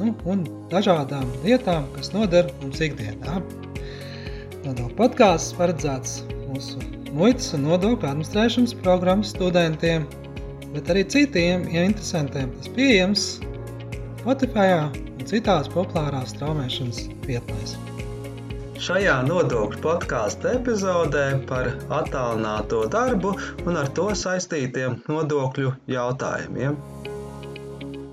nu, un dažādām lietām, kas noder mums ikdienā. Nodokļu podkāsts paredzēts mūsu muitas un nodokļu administrēšanas programmas studentiem, bet arī citiem ja interesantiem. Tas pieejams Spotify un citās populārās straumēšanas vietnēs. Šajā nodokļu podkāstu epizodē par attālināto darbu un ar to saistītiem nodokļu jautājumiem.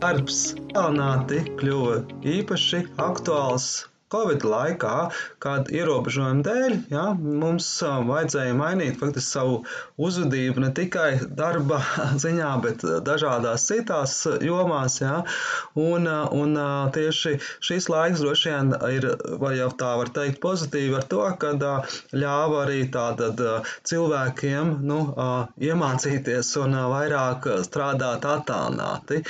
Darbs attālināti kļuva īpaši aktuāls Covid laikā, kad ierobežojumu dēļ ja, mums vajadzēja mainīt faktiski savu uzvedību ne tikai darba ziņā, bet dažādās citās jomās. Ja, un, un tieši šis laiks droši vien ir, vai jau tā var teikt, pozitīvi ar to, ka ļāva arī tātad cilvēkiem nu, iemācīties un vairāk strādāt attālināti.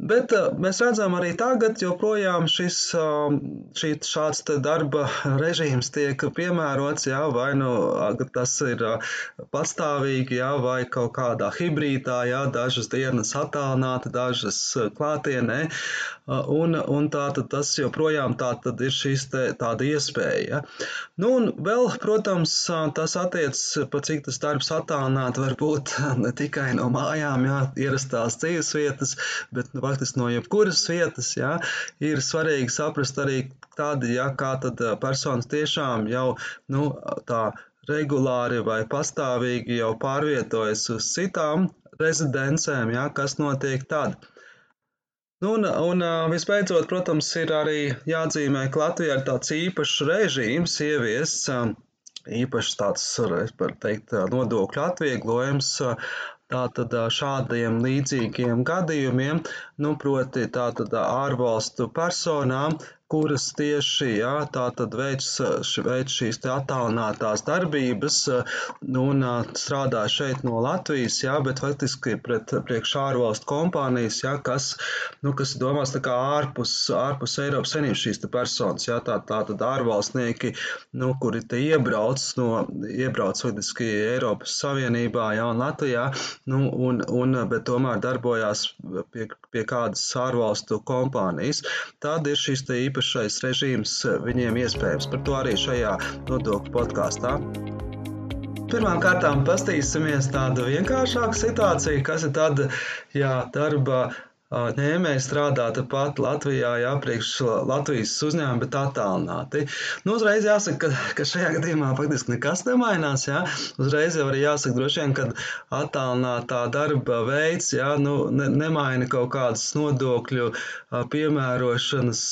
Bet uh, mēs redzam arī tagad, joprojām šis, uh, šī, šāds darba režīms tiek piemērots, jā, vai nu tas ir pastāvīgi, jā, vai kaut kādā hibrīdā, jā, dažas dienas attālināti, dažas klātienē. Un, un tā tad tas joprojām tā tad ir šīs te, tāda iespēja. Nu, un vēl, protams, tas attiecas, pa cik tas darbs attālināti var būt ne tikai no mājām, jā, ierastās dzīves vietas, bet nu, faktiski no jebkuras vietas, jā, ir svarīgi saprast arī tādi, jā, kā tad personas tiešām jau, nu, tā regulāri vai pastāvīgi jau pārvietojas uz citām rezidencēm, jā, kas notiek tad. Nu, un, un visbeidzot, protams, ir arī jāatzīmē, ka Latvijā ir tāds īpašs režīms ieviests, īpašs tāds, var teikt, nodokļu atvieglojums tātad šādiem līdzīgiem gadījumiem, nu, proti tātad ārvalstu personām, kuras tieši jā, veic, veic šīs attālinātās darbības nu, un strādā šeit no Latvijas, jā, bet faktiski pret priekš ārvalstu kompānijas, jā, kas, nu, kas domās tā kā ārpus, ārpus Eiropas Savienības šīs personas, jā, tā, tā tad ārvalstnieki, nu, kuri te iebrauc no, iebrauc faktiski Eiropas Savienībā, jā, un Latvijā, nu, un, un, bet tomēr darbojās pie, pie kādas ārvalstu kompānijas. Tad ir šis te īpaši īpašais režīms eh, viņiem iespējams. Par to arī šajā nodokļu podkāstā. Pirmkārt, paskatīsimies tādu vienkāršāku situāciju, kas ir tāda, ja darba ņēmēji strādā tepat Latvijā, jā, priekš Latvijas uzņēmuma, bet attālināti. Nu, uzreiz jāsaka, ka, ka šajā gadījumā faktiski nekas nemainās. Jā. Uzreiz jau arī jāsaka, droši vien, ka attālinātā darba veids jā, nu, ne, nemaina kaut kādas nodokļu piemērošanas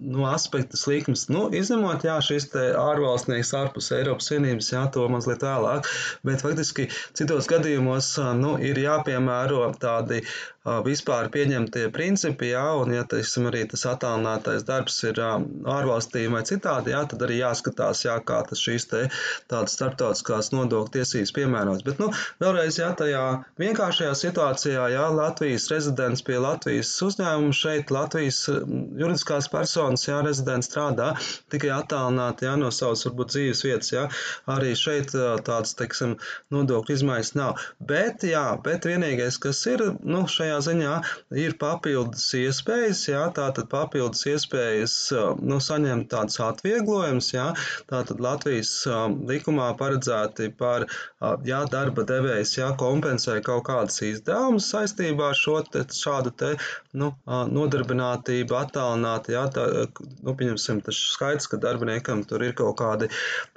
nu, aspektus likmes. Nu, izņemot jā, šis ārvalstnieks ārpus Eiropas Savienības, jā, to mazliet vēlāk, bet faktiski citos gadījumos nu, ir jāpiemēro tādi vispār pieņemtie principi, jā, un, ja teiksim, arī tas attālinātais darbs ir ārvalstī vai citādi, jā, tad arī jāskatās, jā, kā tas šīs te tādas starptautiskās nodokļu tiesības piemērots. Bet, nu, vēlreiz, jā, tajā vienkāršajā situācijā, jā, Latvijas rezidents pie Latvijas uzņēmuma šeit, Latvijas juridiskās personas, jā, rezidents strādā tikai attālināti, jā, no savas, varbūt, dzīves vietas, jā, arī šeit tādas, teiksim, nodokļu izmaiņas nav. Bet, jā, bet vienīgais, kas ir, nu, šajā šajā ziņā ir papildus iespējas, jā, tātad papildus iespējas nu, saņemt tādus atvieglojumus, jā, tātad Latvijas likumā paredzēti par, jā, darba devējs, jā, kompensē kaut kādas izdevumus saistībā ar šo te, šādu te, nu, nodarbinātību attālināti, jā, tā, nu, pieņemsim, tas skaidrs, ka darbiniekam tur ir kaut kādi,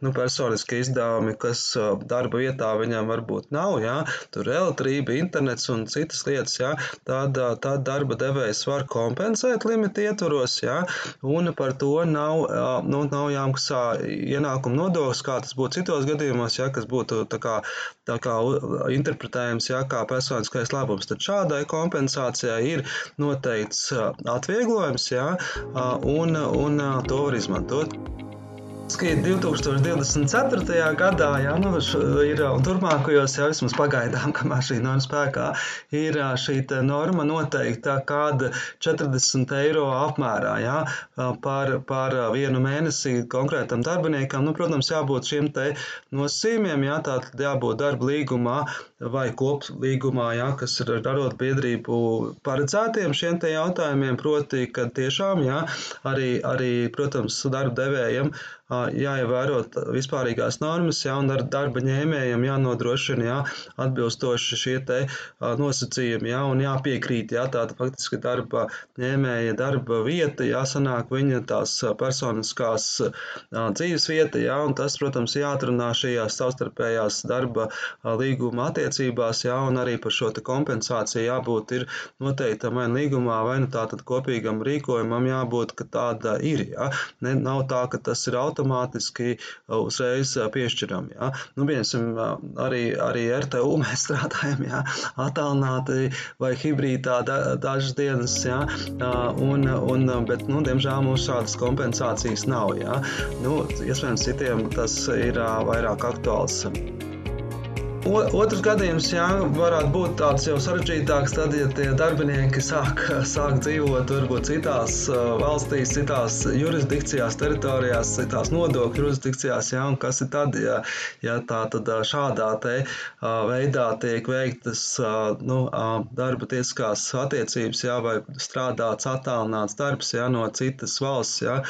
nu, personiski izdevumi, kas darba vietā viņam varbūt nav, jā, tur elektrība, internets un citas lietas, jā, tad, tad darba devējs var kompensēt limita ietvaros, jā, un par to nav, nu, nav jāmaksā ienākuma nodoklis, kā tas būtu citos gadījumos, jā, kas būtu tā kā, tā kā interpretējams jā, kā personiskais labums. Tad šādai kompensācijai ir noteikts atvieglojums, jā, un, un to var izmantot. 2024. gadā, jā, nu, ir un turpmākajos, jau vismaz pagaidām, kamēr šī norma spēkā, ir šī norma noteikta kāda 40 eiro apmērā jā, par, par vienu mēnesi konkrētam darbiniekam. Nu, protams, jābūt šiem te nosacījumiem, jā, tātad jābūt darba līgumā vai koplīgumā, jā, kas ir ar arotbiedrību paredzētiem šiem te jautājumiem, proti, ka tiešām, jā, arī, arī protams, darba devējiem jāievēro vispārīgās normas, jā, un ar darba ņēmējiem jānodrošina jā, atbilstoši šie te nosacījumi, jā, un jāpiekrīt, jā, tāda faktiski darba ņēmēja darba vieta, jāsanāk viņa tās personiskās dzīves vieta, jā, un tas, protams, jāatrunā šajās savstarpējās darba līguma attiecībās, jā, un arī par šo kompensāciju jābūt ir noteiktam vai līgumā, vai nu tātad kopīgam rīkojumam jābūt, ka tāda ir, jā. Ne, nav tā, ka tas ir automātiski uh, uzreiz uh, piešķiram. Ja? Nu, piemēram, uh, arī, arī RTU mēs strādājam ja? attālināti vai hibrīdā da, dažas dienas, ja? un, un, bet, nu, diemžēl mums šādas kompensācijas nav. Ja? Nu, iespējams, citiem tas ir vairāk aktuāls. Otrs gadījums, jā, varētu būt tāds jau sarežģītāks, tad, ja tie darbinieki sāk, sāk dzīvot varbūt citās valstīs, citās jurisdikcijās, teritorijās, citās nodokļu jurisdikcijās, jā, un kas ir tad, ja, ja tā tad šādā te veidā tiek veiktas nu, darba tiesiskās attiecības, jā, vai strādāts attālināts darbs, jā, no citas valsts, jā.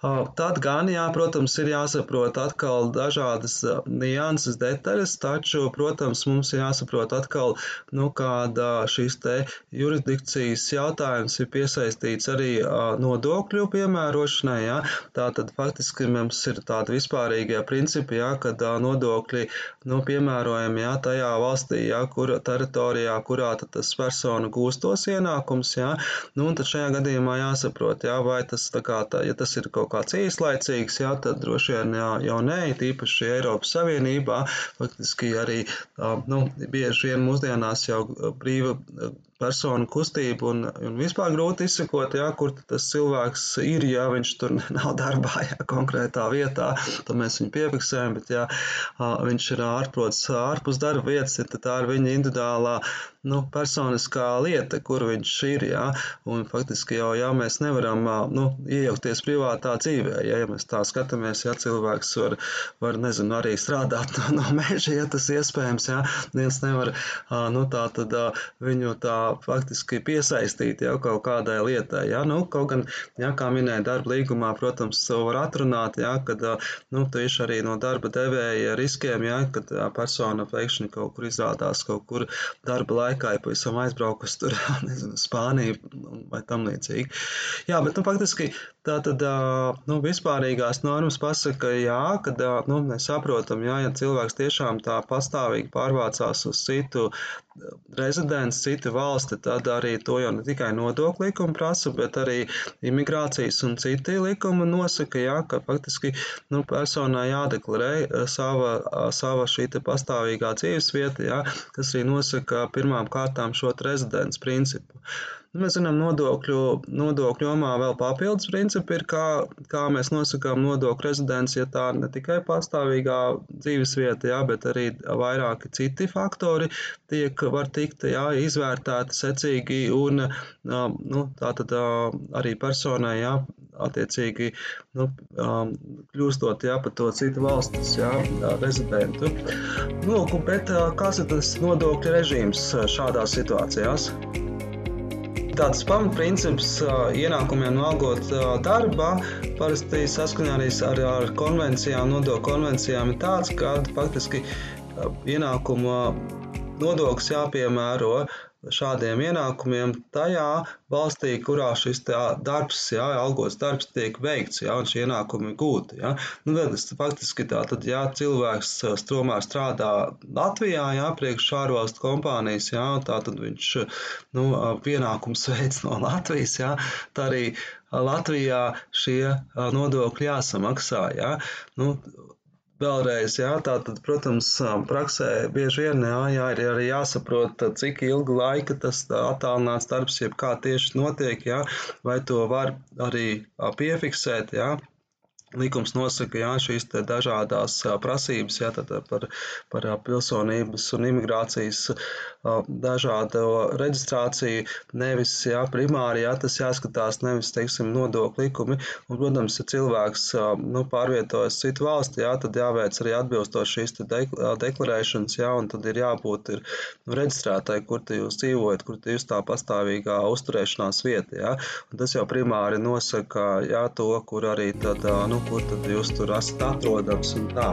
Tad gan, jā, protams, ir jāsaprot atkal dažādas nianses, detaļas, taču, protams, mums ir jāsaprot atkal, nu, kāda šīs te jurisdikcijas jautājums ir piesaistīts arī nodokļu piemērošanai, jā. Tātad faktiski mums ir tādi vispārīgie principi, jā, kad nodokļi, nu, piemērojami, jā, tajā valstī, jā, kur teritorijā, kurā tas persona gūst tos ienākums, jā. Nu, tad šajā gadījumā jāsaprot, jā, vai tas kā, tā, ja tas ir kaut kāds īslaicīgs, jā, tad droši vien jā, jau nē, tīpaši Eiropas Savienībā. Faktiski arī nu, bieži vien mūsdienās jau brīva personu kustību un, un vispār grūti izsekot, jā, kur tas cilvēks ir, ja viņš tur nav darbā, jā, konkrētā vietā, tad mēs viņu piefiksējam, bet ja viņš ir ārprots ārpus darba vietas, tad tā ir viņa individuālā, nu, personiskā lieta, kur viņš ir, jā, un faktiski jau, jā, mēs nevaram, nu, iejaukties privātā dzīvē, ja, ja mēs tā skatāmies, ja cilvēks var, var nezinu, arī strādāt no, no meža, ja tas iespējams, jā, viens nevar, nu, tā tad viņu tā faktiski piesaistīti jau kaut kādai lietai. Ja? Nu, kaut gan, ja, kā minēja darba līgumā, protams, var atrunāt, ja, kad nu, tieši arī no darba devēja riskiem, ja, kad persona pēkšņi kaut kur izrādās kaut kur darba laikā, ja pavisam aizbraukus tur, nezinu, Spāniju vai tam līdzīgi. Jā, bet nu, faktiski Tā tad nu, vispārīgās normas pasaka, jā, ka nu, mēs saprotam, jā, ja cilvēks tiešām tā pastāvīgi pārvācās uz citu rezidents, citu valsti, tad arī to jau ne tikai nodokļu likuma prasa, bet arī imigrācijas un citi likumi nosaka, jā, ka faktiski nu, personai jādeklarē sava, sava šī pastāvīgā dzīves vieta, jā, kas arī nosaka pirmām kārtām šo rezidents principu. Nu, mēs zinām, nodokļu, nodokļu jomā vēl papildus principi ir, kā, kā mēs nosakām nodokļu rezidents, ja tā ne tikai pastāvīgā dzīves vieta, jā, bet arī vairāki citi faktori tiek, var tikt jā, izvērtēti secīgi un nu, tātad arī personai, jā, attiecīgi nu, kļūstot jā, par to citu valsts jā, rezidentu. Nu, bet kāds ir tas nodokļu režīms šādās situācijās? Tāds pamatprincips ienākumiem no algot darba parasti saskaņā arī ar, ar konvencijām, nodokļu konvencijām ir tāds, ka faktiski ienākuma nodoklis jāpiemēro šādiem ienākumiem tajā valstī, kurā šis darbs, jā, algots darbs tiek veikts, jā, un šie ienākumi gūti. Jā. Nu, faktiski tā tad, ja cilvēks tomēr strādā Latvijā, jā, priekš ārvalstu kompānijas, jā, tā tad viņš nu, pienākums veids no Latvijas, jā, tā arī Latvijā šie nodokļi jāsamaksā. Jā. Nu, Vēlreiz, jā, tā tad, protams, praksē bieži vien jā, jā, ir arī jāsaprot, cik ilgu laiku tas attālināts darbs, jeb kā tieši notiek, jā, vai to var arī piefiksēt, jā, Likums nosaka jā, šīs dažādas prasības jā, par, par pilsonības un imigrācijas dažādu reģistrāciju. Nevis jā, primāri jā, tas jāskatās nevis teiksim, nodokļu likumi. Un, protams, ja cilvēks nu, pārvietojas citu valsti, jā, tad jāveic arī atbilstoši šīs deklarēšanas, jā, un tad ir jābūt ir, nu, reģistrētai, kur jūs dzīvojat, kur jūs tā pastāvīgā uzturēšanās vieta. Jā. Un tas jau primāri nosaka jā, to, kur arī tad. Nu, kur tad jūs tur esat atrodams un tā.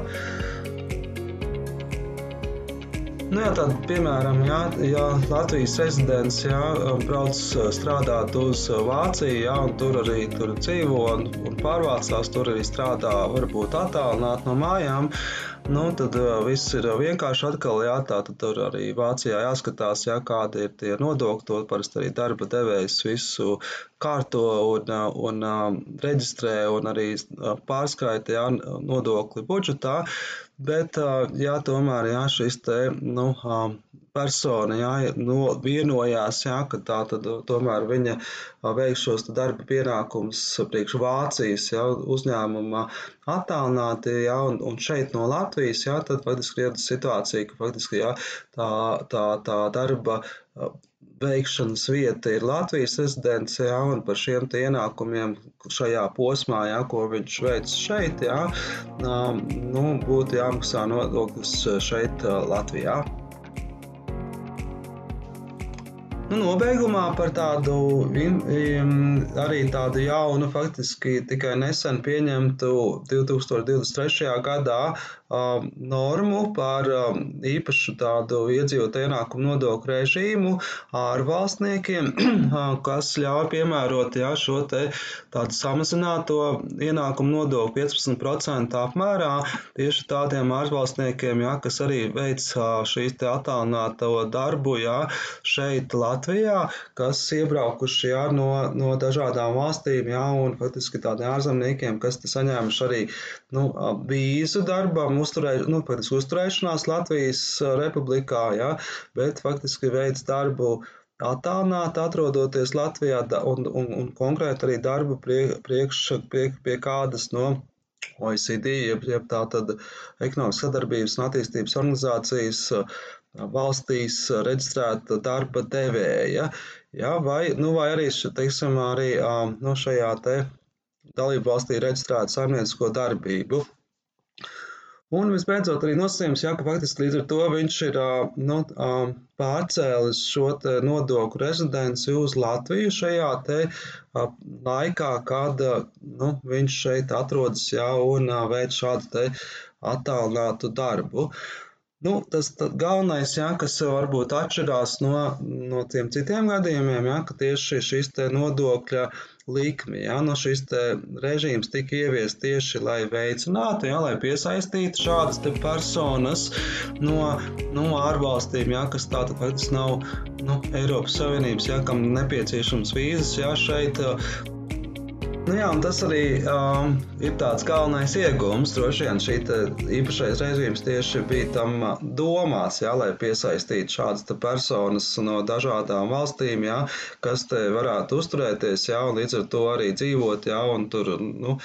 Nu, jā, tad, piemēram, jā, ja Latvijas rezidents jā, brauc strādāt uz Vāciju, jā, un tur arī tur dzīvo un, un pārvācās, tur arī strādā, varbūt attālināt no mājām. Nu, tad uh, viss ir vienkārši atkal, jā, tā tur arī Vācijā jāskatās, jā, kādi ir tie nodokļi, to parasti arī darba devējs visu kārto un, un, un reģistrē un arī pārskaita, jā, nodokļi budžetā, bet, jā, tomēr, jā, šis te, nu, persona jā, no, vienojās, jā, ka tā tad tomēr viņa veiks šos darba pienākumus priekš Vācijas jā, uzņēmuma attālināti, jā, un, un šeit no Latvijas, jā, tad faktiski ir situācija, ka faktiski jā, tā, tā, tā darba veikšanas vieta ir Latvijas rezidents, jā, un par šiem ienākumiem šajā posmā, jā, ko viņš veic šeit, jā, nu, būtu jāmaksā nodoklis šeit Latvijā. Nu, nobeigumā par tādu arī tādu jaunu, faktiski tikai nesen pieņemtu 2023. gadā normu par īpašu tādu iedzīvotāju ienākumu nodokļu režīmu ārvalstniekiem, kas ļauj piemērot jā, šo te tādu samazināto ienākumu nodokli 15% apmērā tieši tādiem ārvalstniekiem, jā, kas arī veic šīs te attālināto darbu jā, šeit Latvijā, kas iebraukuši jā, no, no dažādām valstīm, jā, un faktiski tādiem ārzemniekiem, kas saņēmuši arī nu, vīzu darbam, uzturē, nu, uzturēšanās Latvijas republikā, ja, bet faktiski veids darbu attālināti, atrodoties Latvijā, un, un, un konkrēti arī darbu prie, priekš, pie, pie kādas no OECD, jeb, jeb tā tad ekonomikas sadarbības un attīstības organizācijas valstīs reģistrēta darba devēja, ja, vai, nu, vai arī, teiksim, arī nu, šajā te dalību valstī reģistrēta saimniecisko darbību. Un visbeidzot, arī nosacījums, jā, ka faktiski līdz ar to viņš ir nu, pārcēlis šo nodokļu rezidenci uz Latviju šajā laikā, kad nu, viņš šeit atrodas jā, un veic šādu attālinātu darbu. Nu, tas galvenais, jā, kas varbūt atšķirās no, no tiem citiem gadījumiem, jā, ka tieši šis nodokļa likmi. Ja? No šis režīms tika ieviests tieši, lai veicinātu, ja? lai piesaistītu šādas personas no, no ārvalstīm, ja? kas tātad faktiski nav nu, Eiropas Savienības, ja? kam nepieciešams vīzas ja? šeit Nu jā, tas arī um, ir tāds galvenais iegūms. Droši vien šī īpašais režīms tieši bija tam domās, jā, lai piesaistītu šādas personas no dažādām valstīm, jā, kas te varētu uzturēties, jā, un līdz ar to arī dzīvot, jā, tur, nu,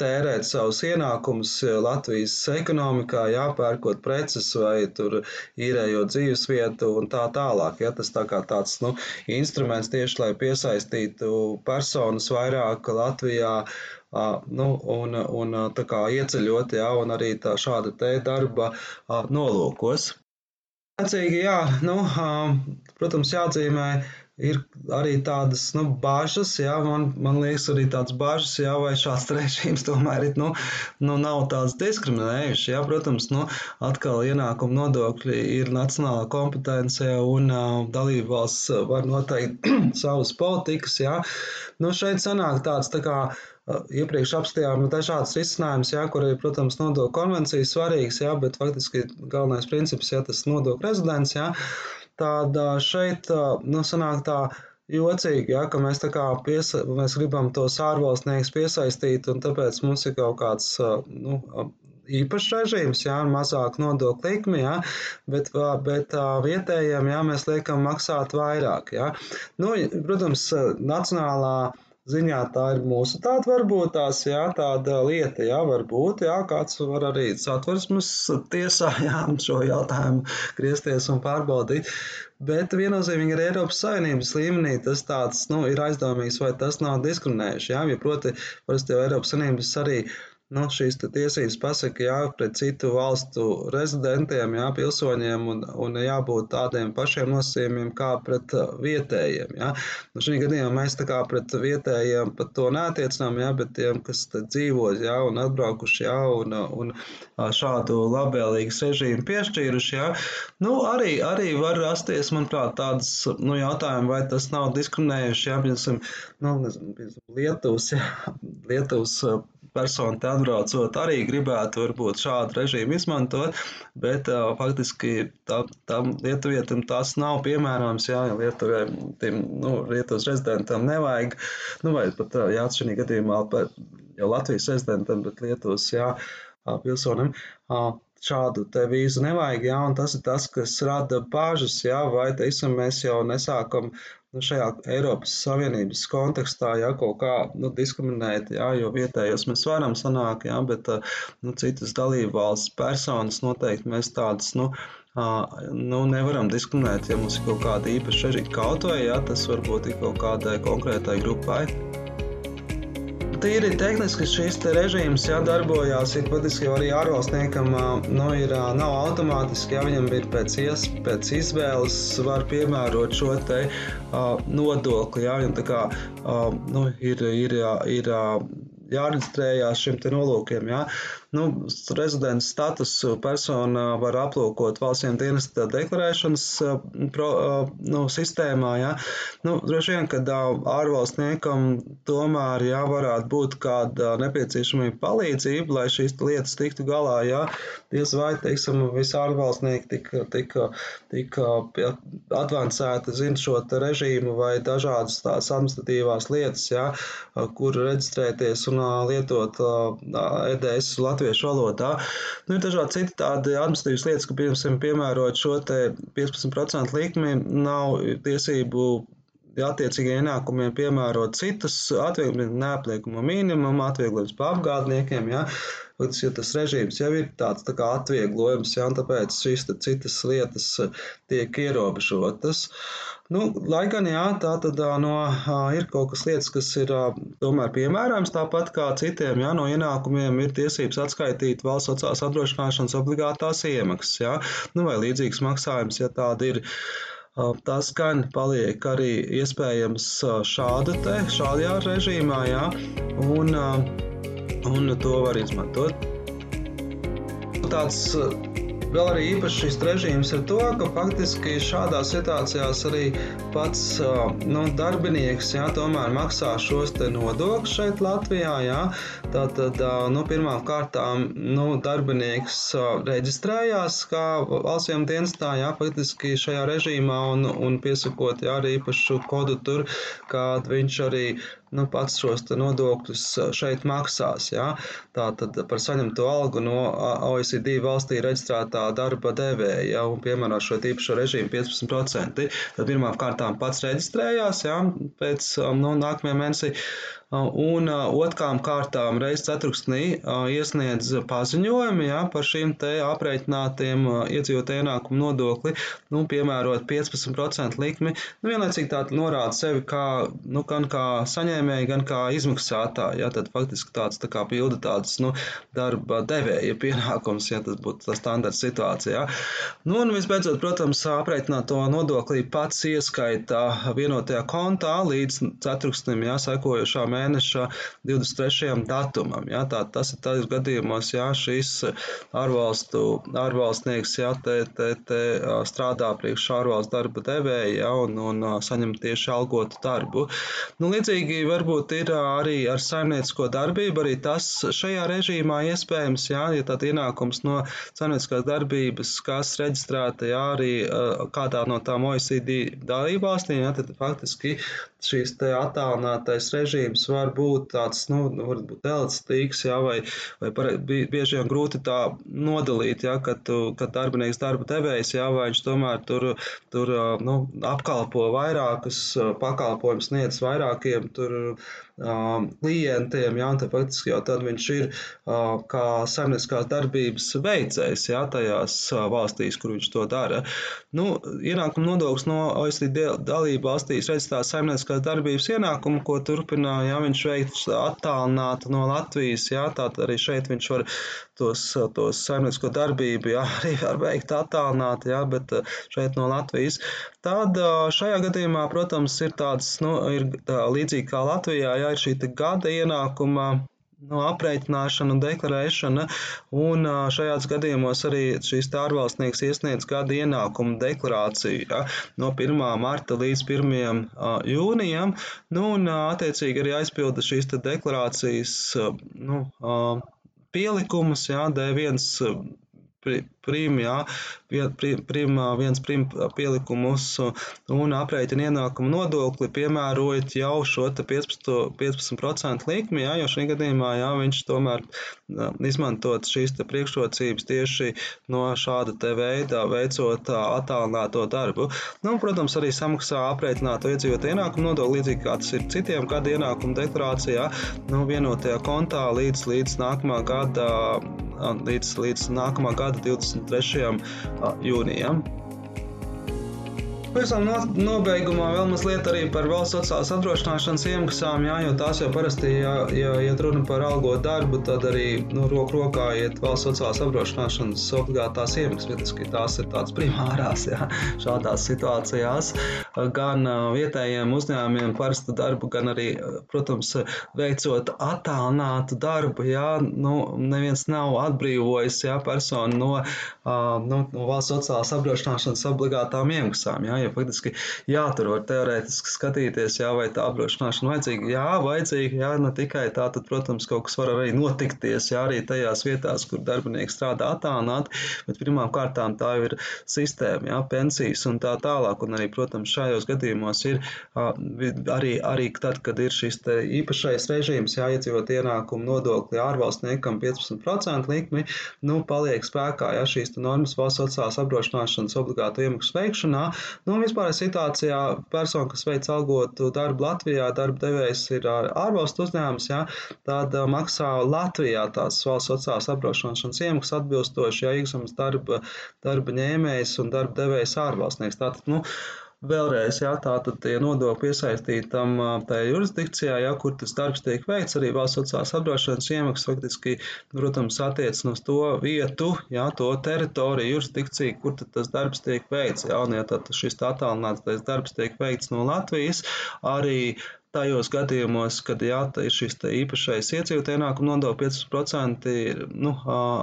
tērēt savus ienākumus Latvijas ekonomikā, jāpērkot preces vai tur īrējot dzīvesvietu un tā tālāk. Ja, tas tā kā tāds nu, instruments tieši, lai piesaistītu personas vairāk Latvijā. Nu, un, un tā kā ieceļot, jā, un arī tā šāda te darba nolūkos. Atcīgi, jā, nu, protams, jāatzīmē, ir arī tādas nu, bažas, jā, man, man liekas, arī tādas bažas, jā, vai šāds režīms tomēr ir, nu, nu, nav tāds diskriminējuši. Jā, protams, nu, atkal ienākuma nodokļi ir nacionāla kompetence un uh, dalību valsts var noteikt savas politikas. Jā. Nu, šeit sanāk tāds tā kā Iepriekš apstājām dažādas risinājumus, jā, kur ir, protams, nodokļu konvencijas svarīgas, jā, bet faktiski galvenais princips, ja tas nodokļu rezidents, jā, tad šeit, nu, sanāk tā, jocīgi, ja, ka mēs tā kā piesa, mēs gribam tos ārvalstniekus piesaistīt, un tāpēc mums ir kaut kāds, nu, īpašs režīms, jā, mazāk nodokļu likmi, jā, bet, bet vietējiem, jā, mēs liekam maksāt vairāk, jā. Nu, protams, nacionālā ziņā tā ir mūsu tāda varbūt tās, jā, tāda lieta, jā, varbūt, jā, kāds var arī satversmes tiesā, jā, šo jautājumu griezties un pārbaudīt. Bet viennozīmīgi arī Eiropas Savienības līmenī tas tāds, nu, ir aizdomīgs, vai tas nav diskriminējuši, jā, jo proti, parasti jau Eiropas Savienības arī uh, nu, šīs tiesības pasaka jā, pret citu valstu rezidentiem, jā, pilsoņiem, un, un jābūt tādiem pašiem nosacījumiem kā pret uh, vietējiem. Jā. Nu, šī gadījumā mēs tā kā pret vietējiem pat to neatiecinām, jā, bet tiem, kas dzīvo jā, un atbraukuši jā, un, un uh, šādu labvēlīgu režīmu piešķīruši, jā, nu, arī, arī var rasties, manuprāt, tādas nu, jautājumi, vai tas nav diskriminējuši, jā, piemēram, nu, Lietuvas, jā, Lietuvas uh, persona te atbraucot arī gribētu varbūt šādu režīmu izmantot, bet uh, faktiski tā, tam lietuvietim tas nav piemērojams, jā, ja Lietuvai, tiem, nu, Lietuvas rezidentam nevajag, nu, vai pat, jā, šī gadījumā, jau Latvijas rezidentam, bet Lietuvas, jā, pilsonim, šādu te vīzu nevajag, jā, tas ir tas, kas rada bāžas, jā, vai, teiksim, mēs jau nesākam nu, šajā Eiropas Savienības kontekstā ja, kaut kā nu, diskriminēt, ja, jo vietējos mēs varam sanākt, ja, bet nu, citas dalību valsts personas noteikti mēs tādas. Nu, nu, nevaram diskriminēt, ja mums ir kaut kāda īpaša režīma kaut vai, ja tas varbūt ir kaut kādai konkrētai grupai tīri tehniski šis režīms jā, darbojās. Ir patiesībā arī ārvalstniekam nu, ir, nav automātiski, ja viņam ir pēc, ies, pēc izvēles, var piemērot šo te, uh, nodokli. Jā, viņam tā kā uh, nu, ir, ir, ir jāreģistrējās šiem nolūkiem. Jā nu, rezidents statusu persona var aplūkot valsts dienesta deklarēšanas pro, nu, sistēmā. Ja? Nu, droši vien, ka ārvalstniekam tomēr jā, varētu būt kāda nepieciešamība palīdzība, lai šīs lietas tiktu galā. Ja? Diez vai, teiksim, visi ārvalstnieki tik, tik, tik advancēti zina šo režīmu vai dažādas tās administratīvās lietas, ja? kur reģistrēties un lietot EDS Latvijas latviešu valodā. Nu, ir dažādi citi tādi administratīvas lietas, ka, piemēram, piemērot šo 15% likmi, nav tiesību attiecīgiem ienākumiem piemērot citus atvieglojumus, neapliekumu minimumu, atvieglojumus pa apgādniekiem. Ja? ja tas režīms jau ir tāds tā kā atvieglojums, ja, tāpēc šīs citas lietas tiek ierobežotas. Nu, lai gan jā, tā tad no, ir kaut kas lietas, kas ir tomēr piemērojams, tāpat kā citiem jā, no ienākumiem ir tiesības atskaitīt valsts sociālās apdrošināšanas obligātās iemaksas, jā, nu, vai līdzīgs maksājums, ja tāda ir. Tas gan paliek arī iespējams šāda te, šādajā režīmā, jā, un un to var izmantot. Tāds vēl arī īpašs šis režīms ir to, ka faktiski šādās situācijās arī pats nu, darbinieks jā, tomēr maksā šos nodokļus šeit Latvijā. Jā. Tātad nu, pirmām kārtām nu, darbinieks reģistrējās kā valsts dienestā, jā, faktiski šajā režīmā un, un piesakot jā, arī īpašu kodu tur, kad viņš arī nu, pats šos nodokļus šeit maksās. Ja? Tātad par saņemto algu no OECD valstī reģistrētā darba devēja ja? un piemēro šo īpašo režīmu 15%. Tad pirmām kārtām pats reģistrējās ja? pēc nu, nākamajā mēnesī. Un otrām kārtām reizes ceturksnī iesniedz paziņojumi ja, par šīm te aprēķinātiem iedzīvotāju ienākumu nodokli, nu, piemērot 15% likmi. Nu, vienlaicīgi tā norāda sevi kā, nu, gan kā saņēmēju, gan kā izmaksātāji. Ja, tad faktiski tāds tā kā pilda tāds nu, darba devēja pienākums, ja tas būtu tā standarta situācija. Ja. Nu, un visbeidzot, protams, aprēķināt to nodokli pats ieskaita vienotajā kontā līdz ceturksnim, ja, sekojošā mēneša 23. datumam. Ja. Tā, tas ir tas gadījumos, ja šis ārvalstu, ārvalstnieks ja, te, te, te strādā priekš ārvalstu darba devēja ja, un, un saņem tieši algotu darbu. Nu, līdzīgi varbūt ir arī ar saimniecisko darbību, arī tas šajā režīmā iespējams, jā, ja tad ienākums no saimnieciskās darbības, kas reģistrēta jā, arī kādā no tām OECD dalībvalstīm, jā, tad faktiski šīs attālinātais režīms var būt tāds, nu, varbūt elastīgs, jā, vai, vai par, bieži vien grūti tā nodalīt, jā, kad, tu, kad darbinieks darba devējs, jā, vai viņš tomēr tur, tur nu, apkalpo vairākus pakalpojumus sniedz vairākiem tur klientiem, jā, tad faktiski jau tad viņš ir kā saimnieciskās darbības veicējs, jā, tajās valstīs, kur viņš to dara. Nu, ienākuma nodoklis no OECD dalību valstīs reģistrētās saimnieciskās darbības ienākumu, ko turpina, jā, viņš veikt attālināti no Latvijas, jā, tātad arī šeit viņš var tos, tos saimniecisko darbību, jā, arī var veikt attālināti, jā, bet šeit no Latvijas. Tad šajā gadījumā, protams, ir tāds, nu, ir tā, līdzīgi kā Latvijā, jā, ir šī gada ienākuma no aprēķināšana un deklarēšana, un šajās gadījumos arī šīs ārvalstnieks iesniedz gada ienākumu deklarāciju ja, no 1. marta līdz 1. jūnijam, nu, un attiecīgi arī aizpilda šīs deklarācijas nu, pielikumus, jā, D1 prim, jā, prim, viens prim pielikumus un aprēķina ienākumu nodokli, piemērojot jau šo 15%, 15 likmi, jā, jo šī gadījumā jā, viņš tomēr izmantot šīs priekšrocības tieši no šāda te veida veicot attālināto darbu. Nu, protams, arī samaksā aprēķināto iedzīvotu ienākumu nodokli, līdzīgi kā tas ir citiem gada ienākumu deklarācijā, nu, vienotajā kontā līdz, līdz nākamā gada līdz, līdz nākamā gada 23. jūnijam. Pavisam no, nobeigumā vēl mazliet arī par valsts sociālās apdrošināšanas iemaksām, jā, jo tās jau parasti, ja, ja iet runa par algo darbu, tad arī nu, roku rokā iet valsts sociālās apdrošināšanas obligātās iemaksas, bet tās ir tādas primārās jā, šādās situācijās. Gan vietējiem uzņēmumiem parastu darbu, gan arī, protams, veicot attālinātu darbu, jā, nu, neviens nav atbrīvojis jā, personu no, no, no valsts sociālās apdrošināšanas obligātām iemaksām. Jā, ja faktiski jā, tur var teorētiski skatīties, jā, vai tā apdrošināšana vajadzīga. Jā, vajadzīga, jā, ne tikai tā, tad, protams, kaut kas var arī notikties, jā, arī tajās vietās, kur darbinieks strādā attālināti, bet pirmām kārtām tā ir sistēma, jā, pensijas un tā tālāk, un arī, protams, šajos gadījumos ir arī, arī tad, kad ir šis īpašais režīms, jāiedzīvot ienākumu nodokli ārvalstniekam 15% likmi, nu, paliek spēkā, ja šīs normas valsts sociālās apdrošināšanas obligātu iemaksu veikšanā, nu, vispār situācijā persona, kas veic algotu darbu Latvijā, darba devējs ir ārvalstu uzņēmums, ja, tad maksā Latvijā tās valsts sociālās apdrošināšanas iemaksas atbilstoši, ja iekšzemes darba, darba ņēmējs un darba devējs ārvalstnieks. Tātad, nu, Vēlreiz, jā, tā tad tie nodokļi piesaistītam tajā jurisdikcijā, jā, kur tas darbs tiek veikts, arī valsts sociālās apdrošināšanas iemaksas faktiski, protams, attiecas uz to vietu, jā, to teritoriju, jurisdikciju, kur tas darbs tiek veikts. Jā, un ja tad šis attālinātais darbs tiek veikts no Latvijas, arī tajos gadījumos, kad jā, ir šis īpašais iedzīvot ienākumu nodokļu 5% nu,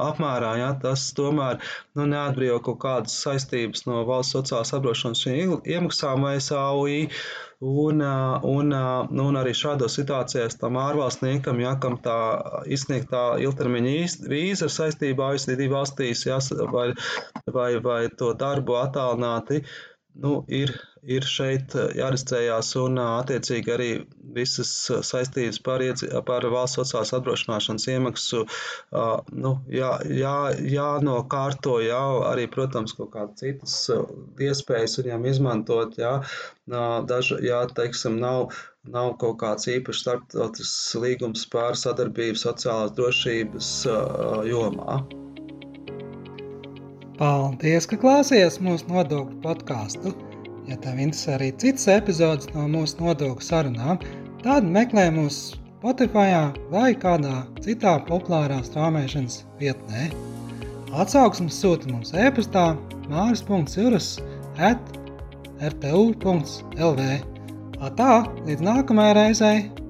apmērā, jā, tas tomēr nu, neatbrīvo kaut kādas saistības no valsts sociālās apdrošināšanas iemaksām vai SAUI. Un, un, nu, un arī šādos situācijās tam ārvalstniekam, ja kam tā izsniegtā ilgtermiņa vīza ir saistībā OECD valstīs, ja, vai, vai, vai to darbu attālināti, nu, ir ir šeit eh, jāreģistrējās un eh, attiecīgi arī visas eh, saistības par, par valsts sociālās apdrošināšanas iemaksu nu, jā, jā, jānokārto, jā, arī, protams, kaut kādas citas iespējas viņam izmantot, jā, daži, jā, teiksim, nav, nav kaut kāds īpašs starptautisks līgums par sadarbību sociālās drošības jomā. Paldies, ka klausījāties mūsu nodokļu podkāstu! Ja tev interesē arī citas epizodes no mūsu nodokļu sarunām, tad meklē mūs Spotify vai kādā citā populārā strāmošanas vietnē. Atsauksmes sūta mums e-pastā māris.cirus at rtu.lv. Tā, līdz nākamajai reizei!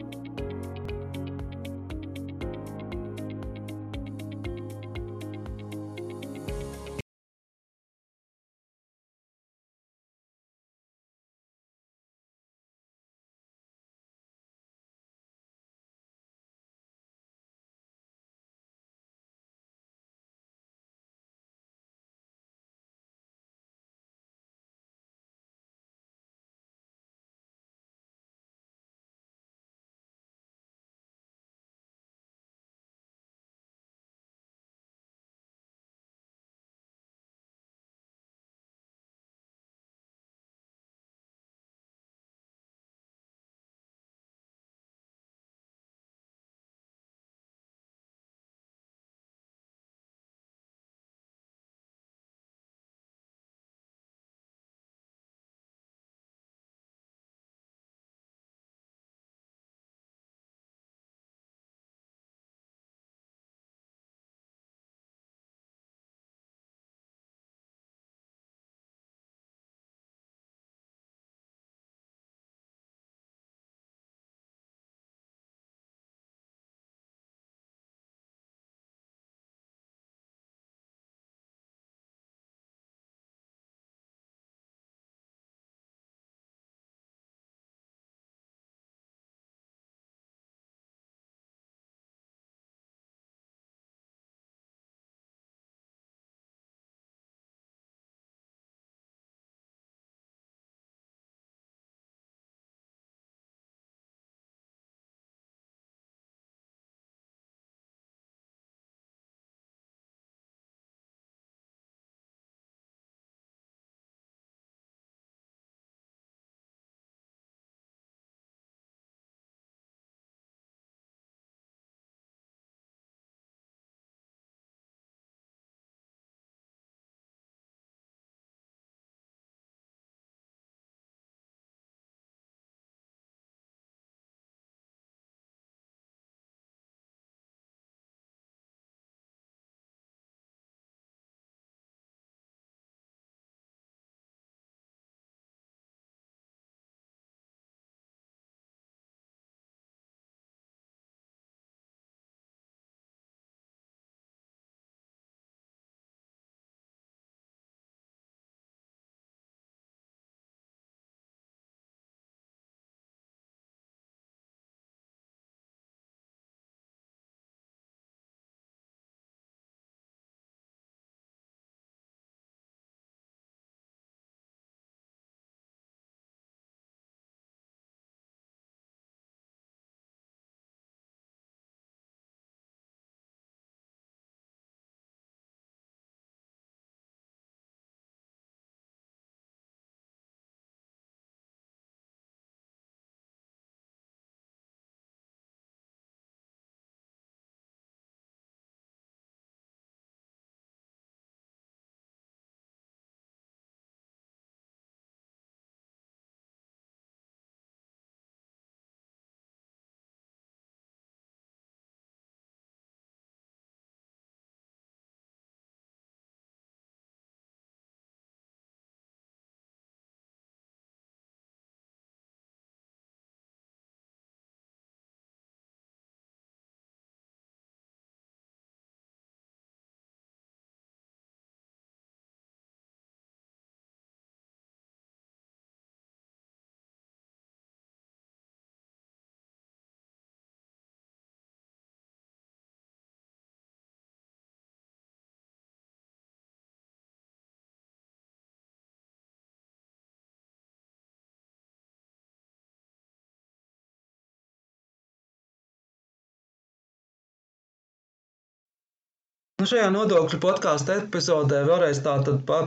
Nu, šajā nodokļu podkāstu epizodē vēlreiz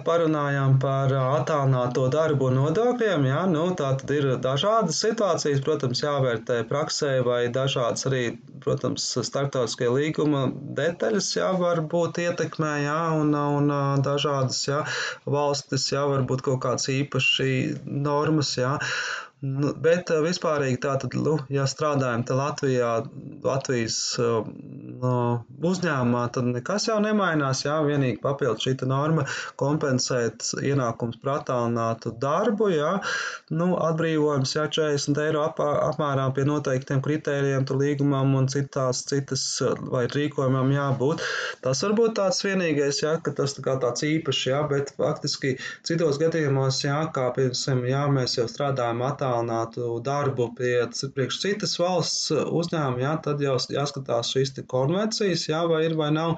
parunājām par attālināto darbu nodokļiem. Jā, nu, tā tad ir dažādas situācijas, protams, jāvērtē praksē, vai dažādas arī, protams, starptautiskie līguma detaļas jā, var būt ietekmē, jā, un, un dažādas jā, valstis, jā, varbūt kaut kāds īpaši normas, jā. Nu, bet vispārīgi tātad, nu, ja strādājam te Latvijā, Latvijas no, uzņēmumā, tad nekas jau nemainās. Jā, vienīgi papildus šī norma kompensēt ienākums par attālinātu darbu, jā, nu, atbrīvojums, jā, 40 eiro ap, apmērā pie noteiktiem kritērijiem, tur līgumam un citās, citas vai rīkojumam jābūt. Tas var būt tāds vienīgais, jā, ka tas tā kā tāds īpašs, jā, bet faktiski citos gadījumos, jā, kā piemēram, jā, mēs jau strādājam attālinātu darbu pie priekš citas valsts uzņēmuma, jā, tad jau jāskatās šīs konvencijas, jā, vai ir vai nav.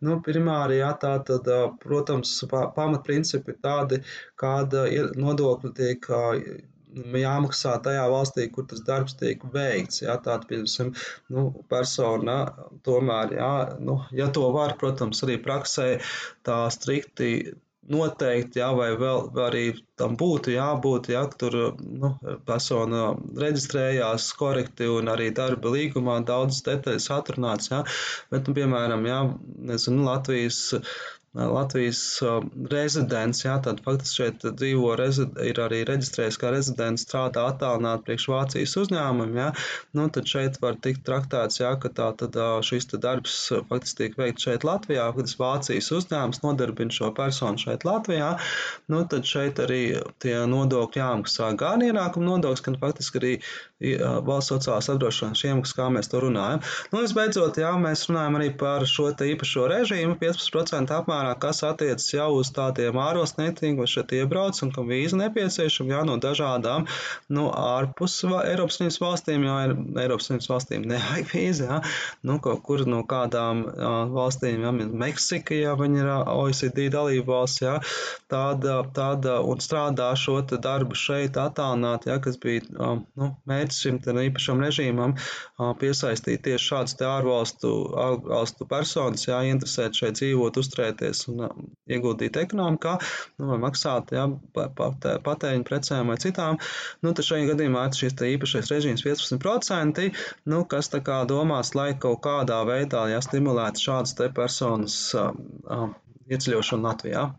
Nu, primāri, jā, tā tad, protams, pamatprincipi ir tādi, kāda nodokļa tiek jāmaksā tajā valstī, kur tas darbs tiek veikts. Jā, tāda, piemēram, nu, persona tomēr, jā, nu, ja to var, protams, arī praksē tā strikti noteikti, jā, vai vēl arī tam būtu jābūt, ja tur nu, persona reģistrējās korekti un arī darba līgumā daudzas detaļas atrunāts. Ja, bet, nu, piemēram, jā, nezinu, Latvijas Latvijas rezidents, jā, tad faktiski šeit dzīvo, ir arī reģistrējies kā rezidents, strādā attālināti priekš Vācijas uzņēmumiem, jā, nu, tad šeit var tikt traktēts, jā, ka tā tad šis te darbs faktiski tiek veikts šeit Latvijā, kad Vācijas uzņēmums nodarbina šo personu šeit Latvijā, nu, tad šeit arī tie nodokļi jāmaksā gan ienākuma nodoklis, gan faktiski arī valsts sociālās apdrošināšanas iemaksas, kā mēs to runājam. Nu, visbeidzot, jā, mēs runājam arī par šo te īpašo režīmu, 15% apmērā, kas attiecas jau uz tādiem ārvalstniekiem, kas šeit iebrauc un kam vīza nepieciešama, jā, no dažādām, nu, ārpus Eiropas Savienības valstīm, jo Eiropas Savienības valstīm nevajag vīzi, jā, nu, kaut kur no kādām jā, valstīm, jā, Meksika, jā, viņi ir OECD dalība valsts, jā, tāda, tāda un strādā šo te darbu šeit attālināt, jā, kas bija, nu, mērķis šim īpašam režīmam piesaistīt tieši šādus ārvalstu, ārvalstu personas, jā, interesēt šeit dzīvot, uzturēties un ieguldīt ekonomikā, nu, vai maksāt jā, patēriņu precēm vai citām. Nu, tad šajā gadījumā ir šis īpašais režīms 15%, nu, kas tā kā domās, lai kaut kādā veidā jā, stimulētu šādas personas ieceļošanu Latvijā.